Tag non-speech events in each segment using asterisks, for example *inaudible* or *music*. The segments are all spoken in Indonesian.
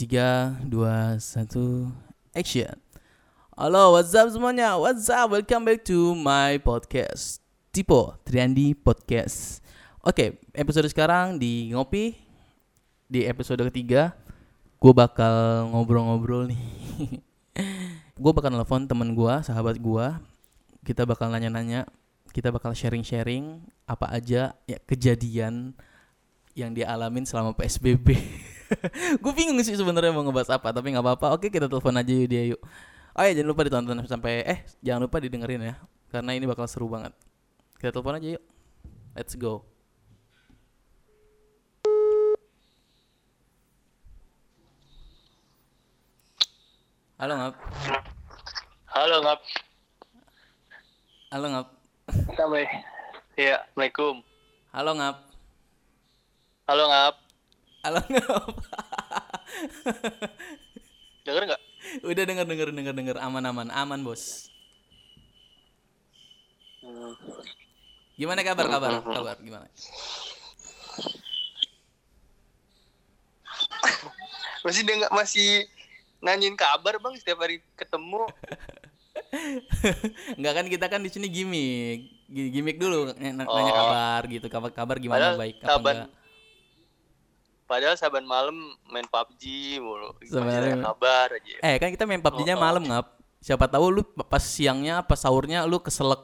Tiga, dua, satu, action. Halo, what's up semuanya? What's up? Welcome back to my podcast. Tipo Triandi Podcast. Oke, episode sekarang di ngopi. Di episode ketiga, gue bakal ngobrol-ngobrol nih. *laughs* gue bakal nelfon temen gue, sahabat gue. Kita bakal nanya-nanya. Kita bakal sharing-sharing apa aja ya kejadian yang dia alamin selama PSBB. *laughs* *laughs* gue bingung sih sebenarnya mau ngebahas apa, tapi nggak apa-apa. Oke, kita telepon aja yuk dia yuk. Oh ya, jangan lupa ditonton sampai eh jangan lupa didengerin ya, karena ini bakal seru banget. Kita telepon aja yuk. Let's go. Halo ngap. Halo ngap, Halo ngap. sampai. Iya, assalamualaikum. Halo ngap. Halo ngap, Halo *laughs* denger nggak? Udah denger denger denger denger aman aman aman bos. Gimana kabar kabar kabar gimana? *laughs* Masih dia nggak masih nanyain kabar bang setiap hari ketemu. *laughs* Enggak kan kita kan di sini gimmick. Gi- Gimmick dulu nanya Oh. kabar gitu. Kabar kabar gimana Padahal baik apa saban- enggak? Padahal saban malam main PUBG mulu. Saban- nanya kabar aja. Eh kan kita main PUBG-nya Oh, oh. malam ngap. Siapa tahu lu pas siangnya pas sahurnya lu keselek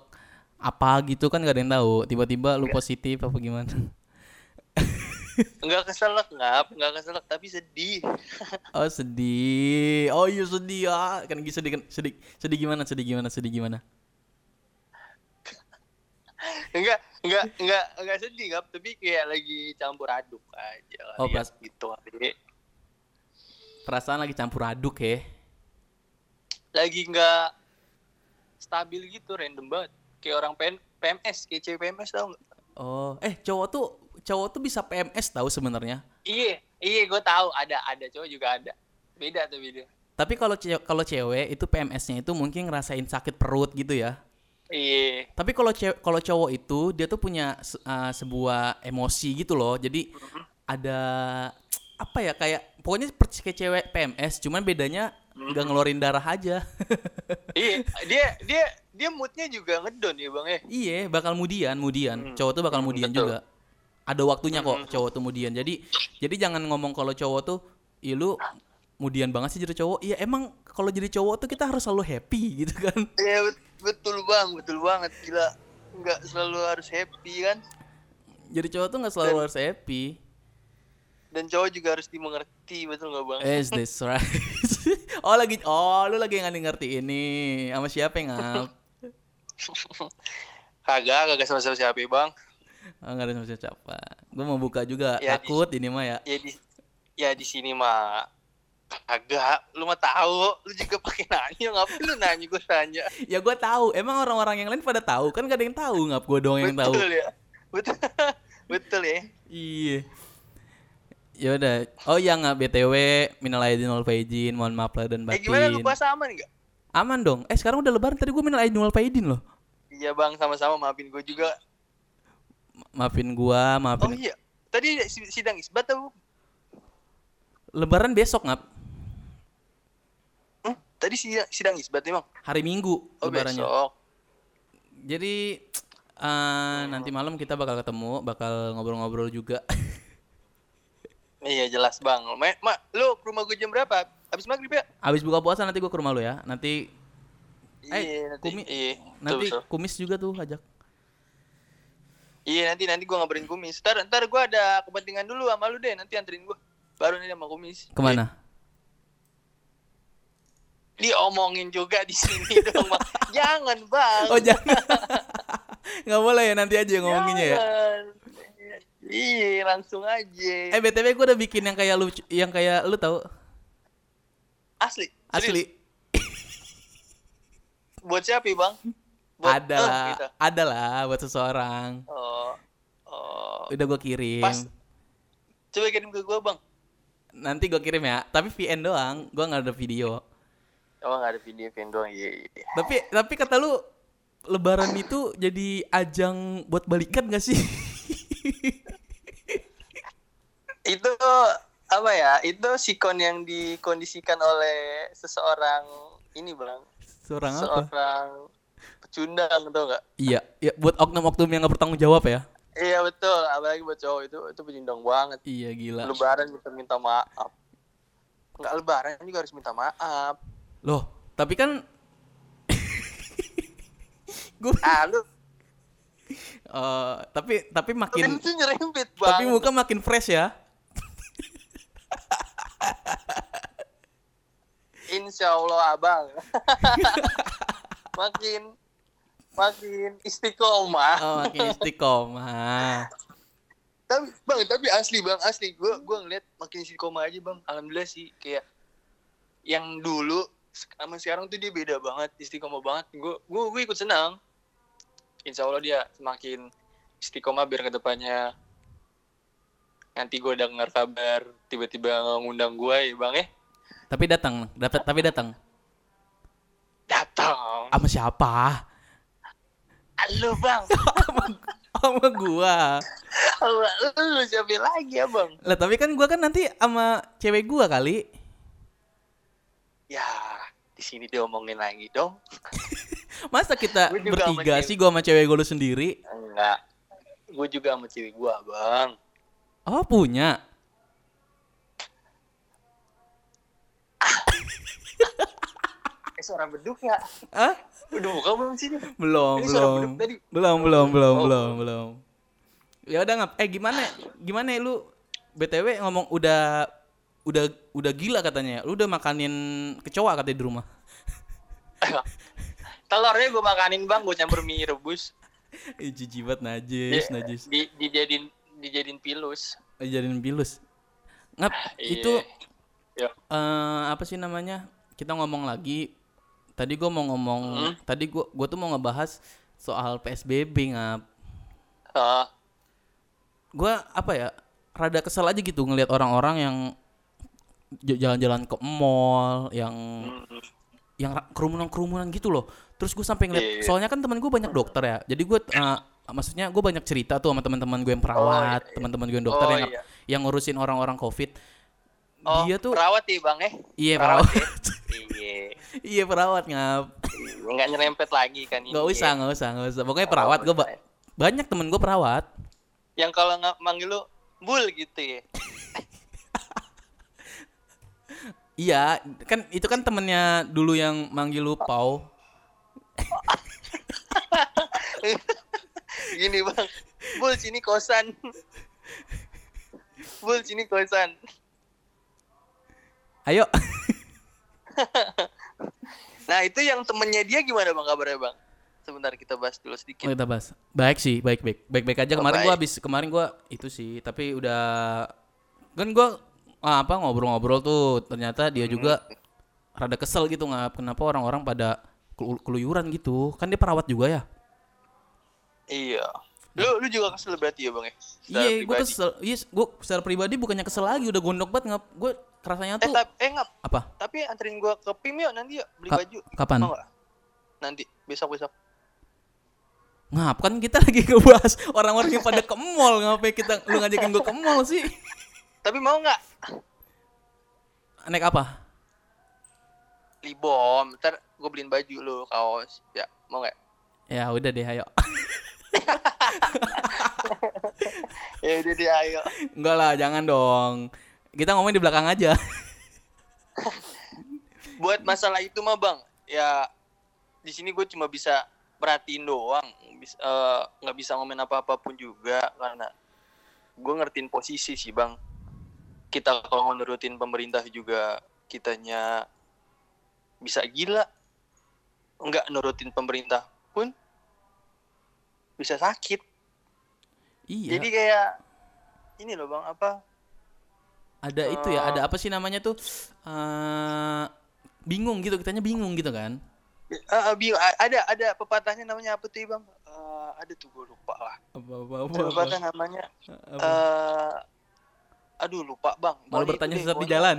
apa gitu kan gak ada yang tahu. Tiba-tiba lu positif apa gimana? *laughs* Enggak keselak ngap, enggak keselak tapi sedih. *laughs* Oh sedih. Oh iya sedih ya. Kan gitu sedih kan sedih. Sedih gimana? Sedih gimana? Sedih gimana? Enggak, enggak, enggak, enggak sedih ngap, tapi kayak lagi campur aduk aja. Oh, ya, pas- gitu kali. Perasaan lagi campur aduk ya. Lagi enggak stabil gitu, random banget. Kayak orang pen PMS, kayak cewek PMS tau nggak? Oh, eh cowok tuh cowok tuh bisa PMS tahu sebenarnya. Iya, iya gue tahu ada ada cowok juga ada. Beda tuh beda. Tapi kalau ce- kalau cewek itu PMS-nya itu mungkin ngerasain sakit perut gitu ya. Iya. Tapi kalau cewek kalau cowok itu dia tuh punya uh, sebuah emosi gitu loh. Jadi ada apa ya kayak pokoknya seperti kayak cewek PMS, cuman bedanya nggak ngeluarin darah aja. iya, dia dia dia moodnya juga ngedon ya bang ya. iya, bakal mudian, mudian. Hmm. Cowok tuh bakal Hmm, mudian betul. juga. Ada waktunya kok Hmm. cowok tuh mudian. Jadi jadi jangan ngomong kalau cowok tuh Ih lu mudian banget sih jadi cowok. Iya emang kalau jadi cowok tuh kita harus selalu happy *laughs* gitu kan. Iya bet- betul bang, betul banget gila. Nggak selalu harus happy kan. Jadi cowok tuh nggak selalu Dan- harus happy. Dan cowok juga harus dimengerti, betul nggak bang? Is this right? *laughs* oh lagi oh lu lagi nggak ngerti ini sama siapa yang ngap? *laughs* Kagak, kagak sama sama siapa bang. Oh, nggak ada sama siapa. Gue mau buka juga Ya, di- takut ini mah ya. Ya di ya di sini mah kagak. Lu mah tahu, lu juga pakai nanya, ngapain lu nanya gue tanya. Ya gue tahu. Emang orang-orang yang lain pada tahu kan gak ada yang tahu ngap gue doang yang tahu. betul ya. Betul. *laughs* betul ya. Iya. Ya udah. Oh ya nggak btw minal aidin wal faizin, mohon maaf lah dan Eh batin. gimana lu puasa aman nggak? Aman dong. Eh sekarang udah lebaran tadi gue minal aidin wal faizin loh. Iya bang, sama-sama maafin gue juga. Ma- Maafin Oh maafin. iya, tadi si- sidang isbat tau? Lebaran besok ngap. Hmm? Tadi sidang, sidang isbat emang? Hari Minggu Oh lebarannya. besok. Jadi eh, nanti malam kita bakal ketemu, bakal ngobrol-ngobrol juga. Iya jelas bang. Ma, ma, lu ke rumah gue jam berapa? Abis maghrib ya? Abis buka puasa nanti gue ke rumah lu ya. Nanti Eh, iya nanti. Kumi- iya, nanti betul. kumis juga tuh ajak. Iya nanti nanti gue ngabarin kumis. Ntar ntar gue ada kepentingan dulu sama lu deh. Nanti anterin gue. Baru nanti sama kumis. Ke mana? Diomongin juga di sini *laughs* dong bang. Jangan bang. Oh jangan. *laughs* Nggak boleh ya nanti aja ngomonginnya ya. Iya langsung aja. Eh btw gue udah bikin yang kayak lu, yang kayak lu tahu asli. Asli. Buat siapa bang? Buat, Ada eh, lah, gitu. ada lah buat seseorang. Oh. Oh. Udah gue kirim. Pas. Coba kirim ke gue bang. Nanti gue kirim ya. Tapi VN doang. Gue nggak ada video. Oh nggak ada video video doang. Iya iya. Tapi tapi kata lu Lebaran itu jadi ajang buat balikan gak sih? *laughs* Itu apa ya itu sikon yang dikondisikan oleh seseorang ini bang Seorang apa? seorang pecundang tau nggak Iya, ya buat oknum-oknum yang nggak bertanggung jawab ya. iya betul apalagi buat cowok itu itu pecundang banget Iya gila. lebaran minta minta maaf nggak lebaran juga harus minta maaf Loh, tapi kan gue ah lu eh, tapi tapi makin nyerempet bang. tapi muka makin fresh ya. insya Allah abang. *laughs* Makin makin istiqomah. Oh, makin istiqomah. tapi bang tapi asli bang asli. Gue gue ngeliat makin istiqomah aja bang. Alhamdulillah sih kayak yang dulu sama sekarang tuh dia beda banget istiqomah banget gue gue gue ikut senang insya Allah dia semakin istiqomah biar ke depannya nanti gue dengar kabar tiba-tiba ngundang gue ya bang ya Tapi datang, dapat tapi datang. datang Sama siapa? halo bang *laughs* Sama gua. lu siapa lagi ya bang Lah tapi kan gua kan nanti sama cewek gua kali. Sini diomongin lagi dong *laughs* Masa kita Gua bertiga sih gua sama cewek gua lu sendiri? enggak gue juga sama cewek gue bang Oh, punya. *laughs* eh suara beduk ya Hah? udah buka belum sih ini? Belum, Ini belum. beduk tadi. Belum, belum, belum, Oh. belum, belum. Ya udah ngap. Eh gimana? Gimana lu BTW ngomong udah udah udah gila katanya. Lu udah makanin kecoa katanya di rumah. *laughs* telurnya gue makanin bang gue campur mie rebus Ih, jijik banget najis, Di- najis. di, dijadiin dijadiin pilus Eh, Jadiin pilus. Ngap, Iya. itu ya eh apa sih namanya? Kita ngomong lagi. Tadi gua mau ngomong, Hmm? tadi gua gua tuh mau ngebahas soal PSBB ngap. Ah, Gua apa ya? Rada kesel aja gitu ngelihat orang-orang yang jalan-jalan ke mall, yang mm, yang kerumunan-kerumunan gitu loh. Terus gue sampai ngeliat, Iya, iya. soalnya kan teman gue banyak dokter ya. Jadi gue, uh, maksudnya gue banyak cerita tuh sama teman-teman gue yang perawat, iya. teman-teman gue yang dokter Oh, yang iya. yang ngurusin orang-orang covid. oh Dia tuh, perawat ya bang eh iya perawat perawat, iya *laughs* iya perawat ngap. nggak nyerempet lagi kan ini Gak usah, nggak usah, nggak usah. Pokoknya perawat gue ba- banyak temen gue perawat. yang kalau nggak manggil lu bul gitu ya *laughs* Iya, kan itu kan temennya dulu yang manggil lu Pau. *laughs* gini bang bul sini kosan bul sini kosan Ayo, *laughs* nah itu yang temennya dia gimana bang kabarnya bang sebentar kita bahas dulu Oh, sedikit kita bahas. Baik sih, baik baik. Baik baik aja. Oh, Kemarin gua baik. habis kemarin gua itu sih, tapi udah kan gua apa ngobrol-ngobrol tuh ternyata dia juga rada kesel gitu nggak kenapa orang-orang pada kelu- keluyuran gitu. Kan dia perawat juga ya. iya lu lu juga kesel berarti ya bang ya Iya, pribadi. kesel. Iya, gua secara pribadi bukannya kesel lagi, udah gondok banget nggak. Gua rasanya eh tuh tapi eh ngap apa? tapi anterin gua ke PIM yuk nanti yuk beli Ka- baju kapan? Nanti besok besok Ngap kan kita *laughs* lagi ngebahas orang-orang yang pada ke mall ngapain kita lu ngajakin gua ke mall sih? *laughs* tapi mau nggak Naik apa? libom ntar gue beliin baju lu kaos ya mau nggak Ya udah deh, ayo. *laughs* ya udah deh ayo Enggak lah, jangan dong. Kita ngomong di belakang aja. *laughs* buat masalah itu mah bang ya di sini gue cuma bisa perhatiin doang eh, nggak bisa ngomongin apa apa pun juga karena gue ngertiin posisi sih bang kita kalau mau nurutin pemerintah juga kitanya bisa gila nggak nurutin pemerintah pun bisa sakit Iya. jadi kayak ini loh bang apa ada itu ya, ada apa sih namanya tuh? eh bingung gitu, kitanya bingung gitu kan. Ah, bingung. Ada ada pepatahnya namanya apa tuh bang Eh, ada tuh gue lupa lah Apa apa apa. Ada pepatah namanya apa. eh aduh lupa bang. Pokoknya bertanya sesat di jalan.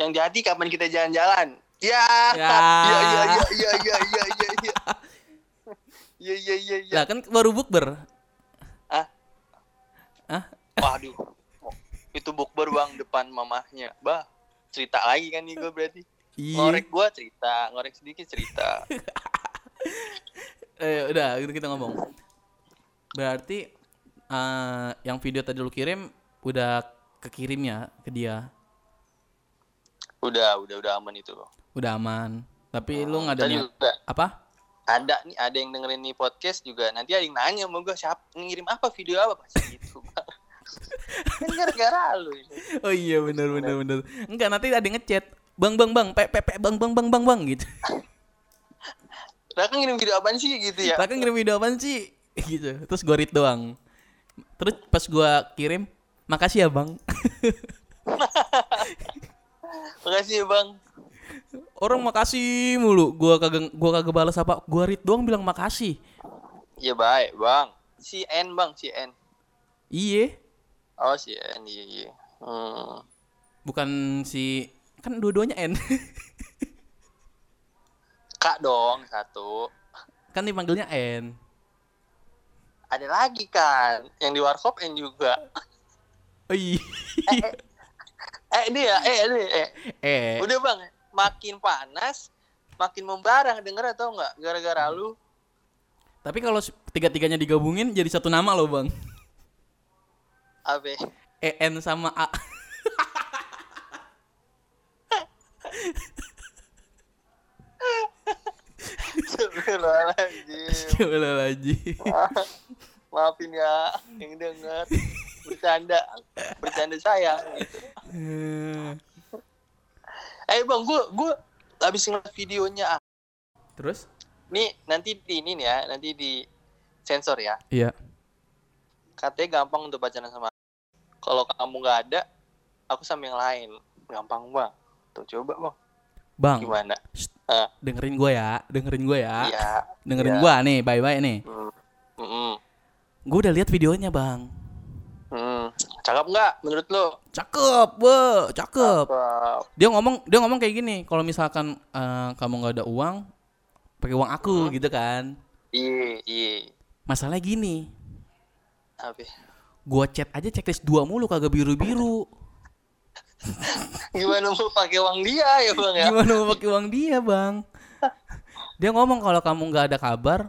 yang jadi kapan kita jalan-jalan? Ya. Ya. iya *laughs* iya iya iya iya iya iya iya iya iya iya iya Lah kan baru bukber. ah Hah? waduh. Itu bukber bang depan mamahnya. Bah cerita lagi kan nih gue berarti. Ngorek gue cerita ngorek sedikit cerita. *laughs* Eh, udah, kita ngomong. Berarti eh, yang video tadi lu kirim udah kekirim ya ke dia. udah udah udah aman itu Udah aman. Tapi lu nggak ada Tadi juga apa? ada nih ada yang dengerin nih podcast juga nanti ada yang nanya sama gue siapa ngirim apa video apa pasti gitu *laughs* kan gara-gara lu. Oh iya benar benar benar. Enggak nanti ada yang ngechat. Bang bang bang, pe pe bang bang bang bang bang gitu. Kan ngirim video apaan sih gitu ya Lah kan ngirim video apaan sih? *laughs* gitu. Terus gua read doang. Terus pas gua kirim, makasih ya, Bang. *laughs* makasih ya bang Orang makasih mulu. Gua kagak gua kagak balas apa. Gua read doang bilang makasih. ya baik bang si N bang si N Iya. oh si N iya iya hmm. Bukan si kan dua-duanya N. kak dong satu kan dipanggilnya N. ada lagi kan yang di warkop N juga Oh iya. eh dia eh dia eh eh. udah bang makin panas makin membara denger atau nggak gara-gara lu Tapi kalau tiga-tiganya digabungin jadi satu nama loh, Bang. apa EN sama A. *laughs* Astagfirullahaladzim. Lagi. *laughs* Maafin ya yang denger bercanda bercanda saya gitu. Eh bang, gue gue habis ngeliat videonya. Terus? Nih nanti di ini nih ya, nanti di sensor ya. Iya. Katanya gampang untuk pacaran sama. Kalau kamu nggak ada, aku sama yang lain. Gampang bang. Tuh coba bang. Bang, Gimana? Shh. Dengerin gue ya, dengerin gue ya. Iya. Dengerin Iya. gua nih, bye-bye nih. Hmm. Mm-mm. Gue udah lihat videonya, Bang. Hmm. Cakep nggak menurut lo? Cakep, be, cakep. Cakep. Dia ngomong, dia ngomong kayak gini, kalau misalkan eh, kamu nggak ada uang, pakai uang aku gitu kan. Iya, iya. Masalahnya gini, Apa? gua chat aja checklist dua mulu kagak biru-biru. Gimana mau pakai uang dia ya bang ya? Gimana mau pakai uang dia, Bang? Dia ngomong kalau kamu nggak ada kabar,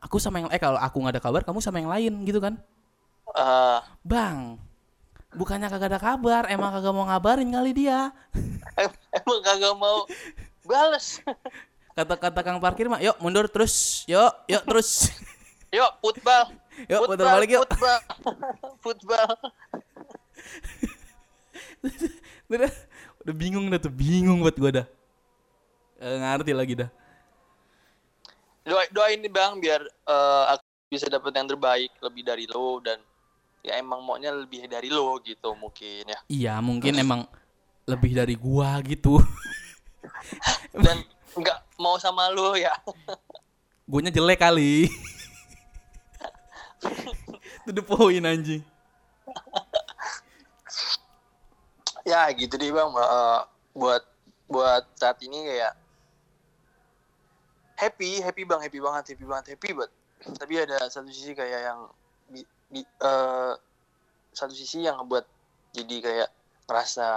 aku sama yang eh kalau aku nggak ada kabar, kamu sama yang lain gitu kan. Ah, Bang, bukannya kagak ada kabar, emang kagak mau ngabarin kali dia. em- emang kagak mau bales. Kata-kata Kang parkir mah, yuk mundur terus, yuk, yuk terus. Yuk, football. Yuk, putar balik yuk. Football. *laughs* football. *laughs* udah, udah bingung dah tuh, bingung buat gua dah. Eh, ngerti lagi dah. Doa, doain nih bang biar eh, aku bisa dapat yang terbaik lebih dari lo dan ya emang maunya lebih dari lo gitu mungkin ya. Iya, mungkin emang lebih dari gua gitu. *laughs* Dan nggak mau sama lo ya. *laughs* Guanya jelek kali. To the point anjing. Ya gitu deh bang. Eh, buat buat saat ini kayak happy happy bang happy banget happy banget happy banget. Tapi ada satu sisi kayak yang di, di- eh, satu sisi yang ngebuat jadi kayak ngerasa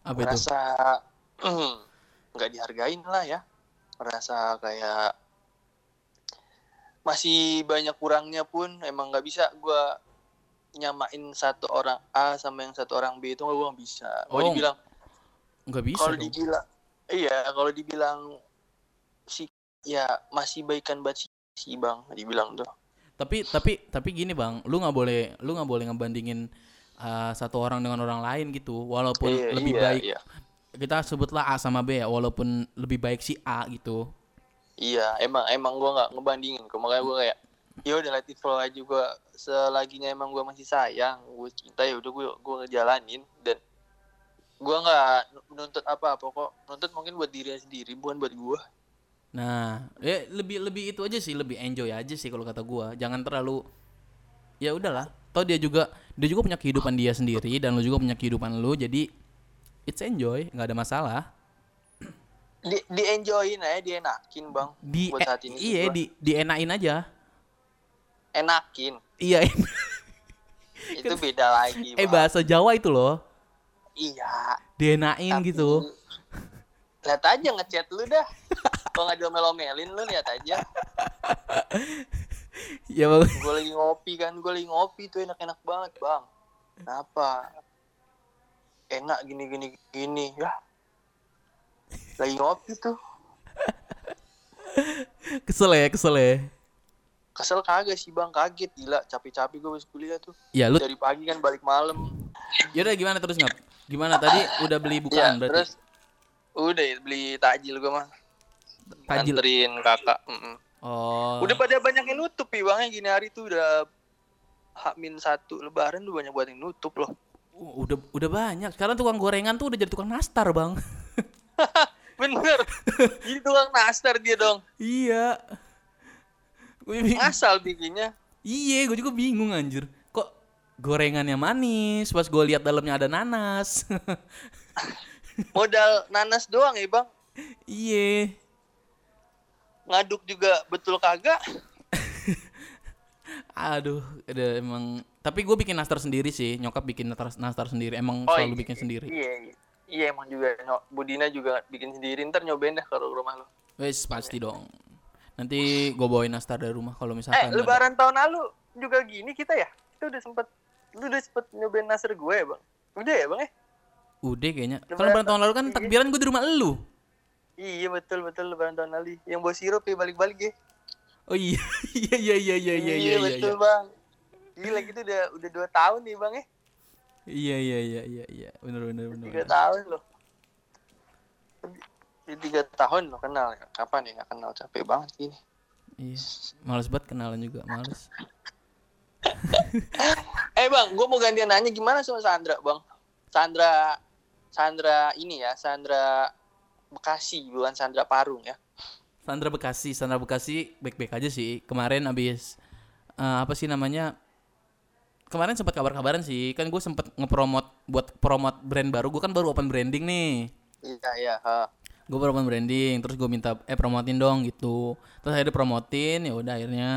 Apa itu? ngerasa *clears throat* nggak dihargain lah ya ngerasa kayak masih banyak kurangnya pun emang nggak bisa gua nyamain satu orang A sama yang satu orang B itu gue nggak bisa kalau Oh, dibilang Enggak bisa kalau dibilang iya kalau dibilang si ya masih baikan banget si, si bang dibilang tuh Tapi tapi tapi gini bang, lu nggak boleh lu nggak boleh ngebandingin uh, satu orang dengan orang lain gitu. Walaupun Iya, lebih iya, baik iya. kita sebutlah A sama B ya, walaupun lebih baik si A gitu. Iya, emang emang gue nggak ngebandingin, makanya gue kayak, ya udah let it flow aja gue selaginya emang gue masih sayang, gue cinta ya udah gue gue ngejalanin dan gue nggak nuntut apa apa kok, nuntut mungkin buat diri sendiri, bukan buat gue. Nah, ya lebih lebih itu aja sih, lebih enjoy aja sih kalau kata gua. Jangan terlalu ya udahlah. Toh dia juga dia juga punya kehidupan dia sendiri dan lu juga punya kehidupan lu, jadi it's enjoy, nggak ada masalah. Di, di enjoyin aja, dienakin bang, Di buat eh, saat ini. iya di dienain aja. Enakin. Iya. en- *laughs* itu beda lagi. Eh bahasa Jawa itu loh. Iya. Dienain tapi- gitu. Lihat aja ngechat lu dah. Kalau nggak diomel-omelin lu lihat aja. *laughs* Ya bang. Gue lagi ngopi kan, gue lagi ngopi tuh enak-enak banget bang. Kenapa? Enak gini gini gini ya. Lagi ngopi tuh. Kesel ya, kesel ya. Kesel kagak sih bang, kaget gila. Capek-capek gue habis kuliah tuh. Ya lu Dari pagi kan balik malam. Yaudah gimana terus ngap? Gimana tadi udah beli Ya, bukaan berarti? terus udah ya, beli takjil gue mah. Takjil. Nganterin kakak. mm-mm. Oh. Udah pada banyak yang nutup nih bang, gini hari tuh udah Hamin satu lebaran tuh banyak buat yang nutup loh. Uh, udah udah banyak. Sekarang tukang gorengan tuh udah jadi tukang nastar, Bang. *laughs* Bener. *laughs* Jadi tukang nastar dia dong. iya. Gue. Asal bikinnya. Iya, gue juga bingung anjir. Kok gorengannya manis, pas gue lihat dalamnya ada nanas. *laughs* Modal nanas doang ya bang. iya. Ngaduk juga betul kagak. *laughs* Aduh, ada emang tapi gue bikin nastar sendiri sih. Nyokap bikin nastar, sendiri. Emang Oh, selalu iya. bikin sendiri. Iya, iya. Iya emang juga Budina juga bikin sendiri ntar nyobain dah kalau rumah lo. Wes pasti dong. Nanti gue bawain nastar dari rumah kalau Eh misalkan. ada. lebaran tahun lalu juga gini kita ya? Itu udah sempet lu udah sempet nyobain nastar gue ya bang? Udah ya bang eh? Udah kayaknya. Kalau Lebaran tahun lalu kan iya. takbiran gue di rumah elu. Iya betul betul lebaran tahun lalu. Yang bawa sirup ya balik-balik ya. Oh iya. *laughs* iya iya iya iya iya iya iya. betul bang. Gila gitu udah udah dua tahun nih bang eh. Iya iya iya iya iya. Bener bener. Tiga bener. tahun loh. Di tiga tahun lo kenal ya? Kapan ya nggak kenal capek banget gini. Iya. Males banget kenalan juga, males. *laughs* Eh bang, gue mau gantian nanya gimana sama Sandra bang? Sandra, Sandra ini ya, Sandra Bekasi bukan Sandra Parung ya. Sandra Bekasi, Sandra Bekasi baik-baik aja sih. Kemarin abis eh, apa sih namanya? Kemarin sempat kabar-kabaran sih. Kan gue sempet ngepromot buat promot brand baru. Gue kan baru open branding nih. Iya iya. ha. Gue open branding, terus gue minta eh promotin dong gitu. Terus akhirnya promotin, ya udah akhirnya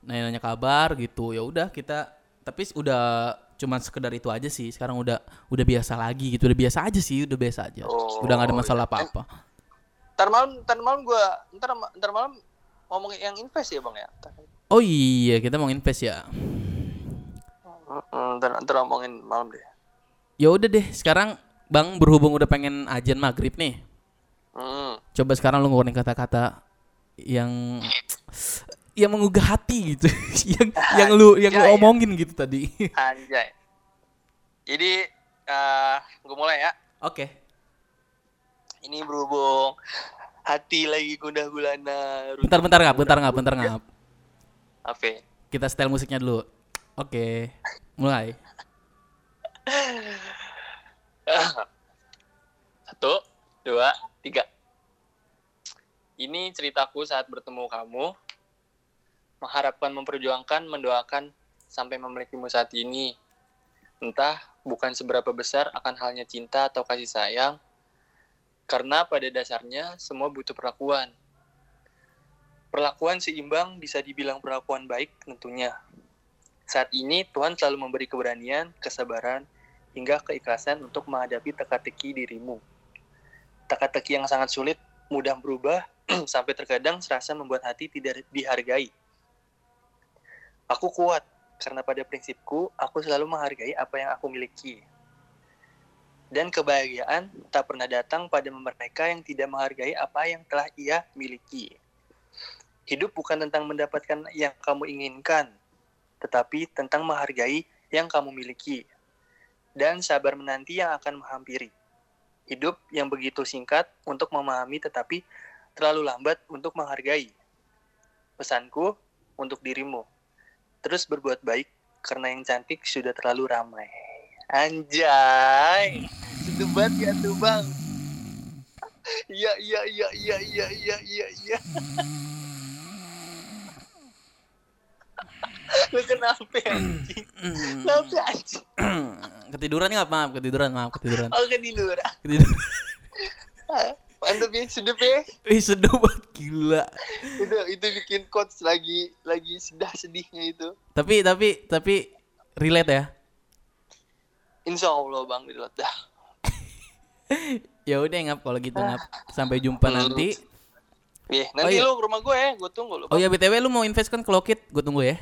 nanya-nanya kabar gitu. Ya udah kita tapi udah cuman sekedar itu aja sih. Sekarang udah udah biasa lagi gitu. Udah biasa aja sih, udah biasa aja. Oh, udah gak ada iya. masalah apa-apa. Ntar malam, ntar malam gue, ntar, ntar malam ngomongin yang invest ya bang ya. Ntar, Oh iya, kita mau invest ya. Ntar, ntar ngomongin malam deh. Ya udah deh, sekarang Bang berhubung udah pengen ajan maghrib nih. Hmm. Coba sekarang lu ngeluarin kata-kata yang yang menggugah hati gitu. *laughs* yang yang lu yang lu Anjay. omongin gitu tadi. Anjay. Jadi, eh gue mulai ya. Oke. Ini berhubung hati lagi gundah gulana. Bentar bentar ngap, bentar ngap, bentar ngap. Apa? Kita setel musiknya dulu. Oke. Mulai. Satu, dua, tiga. Ini ceritaku saat bertemu kamu. Mengharapkan, memperjuangkan, mendoakan sampai memilikimu saat ini. Entah bukan seberapa besar akan halnya cinta atau kasih sayang. Karena pada dasarnya semua butuh perlakuan. Perlakuan seimbang bisa dibilang perlakuan baik tentunya. Saat ini Tuhan selalu memberi keberanian, kesabaran, hingga keikhlasan untuk menghadapi teka-teki dirimu. Teka-teki yang sangat sulit, mudah berubah, *clears throat* sampai terkadang serasa membuat hati tidak dihargai. Aku kuat, karena pada prinsipku, aku selalu menghargai apa yang aku miliki. Dan kebahagiaan tak pernah datang pada mereka yang tidak menghargai apa yang telah ia miliki. Hidup bukan tentang mendapatkan yang kamu inginkan, tetapi tentang menghargai yang kamu miliki dan sabar menanti yang akan menghampiri. Hidup yang begitu singkat untuk memahami tetapi terlalu lambat untuk menghargai. Pesanku untuk dirimu, terus berbuat baik karena yang cantik sudah terlalu ramai. Anjay, itu banget ya tuh bang. Iya iya iya iya iya iya iya iya. Lu kenapa anjing? Kenapa anjing? *clears throat* ketiduran nggak maaf, ketiduran maaf, ketiduran. Oh ketiduran. Ketiduran. *laughs* Mantap ya, sedep ya. Ih, sedih banget gila. Itu itu bikin coach lagi lagi sedah sedihnya itu. Tapi tapi tapi relate ya. Insya Allah bang relate dah. *laughs* Ya udah ngap kalau gitu ngap. Sampai jumpa Hmm. nanti. Iya, nanti iya. lu ke rumah gue ya, gue tunggu lu. Oh ya BTW lu mau invest kan ke Lockheed, gue tunggu ya.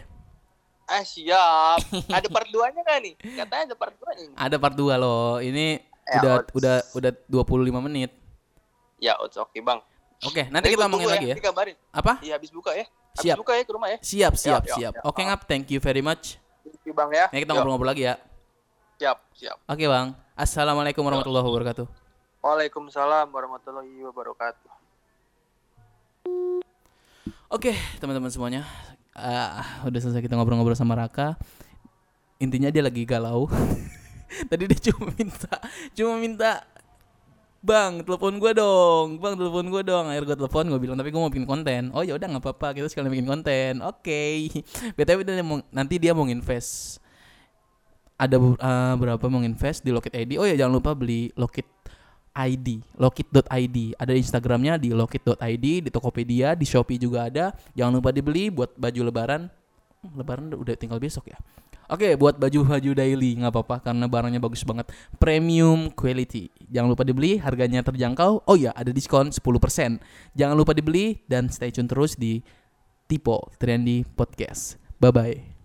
Ah siap. Ada part 2-nya kan nih? Katanya ada part 2-nya. Ada part 2 loh. Ini Ya, udah Ots. udah udah 25 menit. Ya, oke oke bang. Oke, nanti kita gua omongin tunggu lagi ya. Nanti kabarin. Apa? Iya, habis buka ya. Habis Siap. buka ya ke rumah ya. Siap, siap, Ya, ya, siap. ya. Oke ngap, thank you very much. Thank you bang ya. Ya kita ngobrol-ngobrol lagi ya. Siap, siap. Oke bang. Assalamualaikum warahmatullahi wabarakatuh. Waalaikumsalam warahmatullahi wabarakatuh. Oke teman-teman semuanya. Ah, udah selesai kita ngobrol-ngobrol sama Raka. Intinya dia lagi galau. *laughs* Tadi dia cuma minta, cuma minta Bang, telepon gua dong. Bang, telepon gua dong. Akhirnya gua telepon, gua bilang tapi gua mau bikin konten. Oh ya udah nggak apa-apa, kita sekalian bikin konten. Oke. *laughs* BTW dia mau, nanti dia mau invest. Ada eh, berapa mau invest di Lockit ID. Oh ya jangan lupa beli Lockit ID, lockit.id. Ada Instagramnya di lockit.id, di Tokopedia, di Shopee juga ada. Jangan lupa dibeli buat baju lebaran. Hmm, Lebaran udah tinggal besok ya. Oke, buat baju-baju daily nggak apa-apa karena barangnya bagus banget. Premium quality. Jangan lupa dibeli, harganya terjangkau. Oh ya, ada diskon 10%. Jangan lupa dibeli dan stay tune terus di Tipo Trendy Podcast. Bye bye.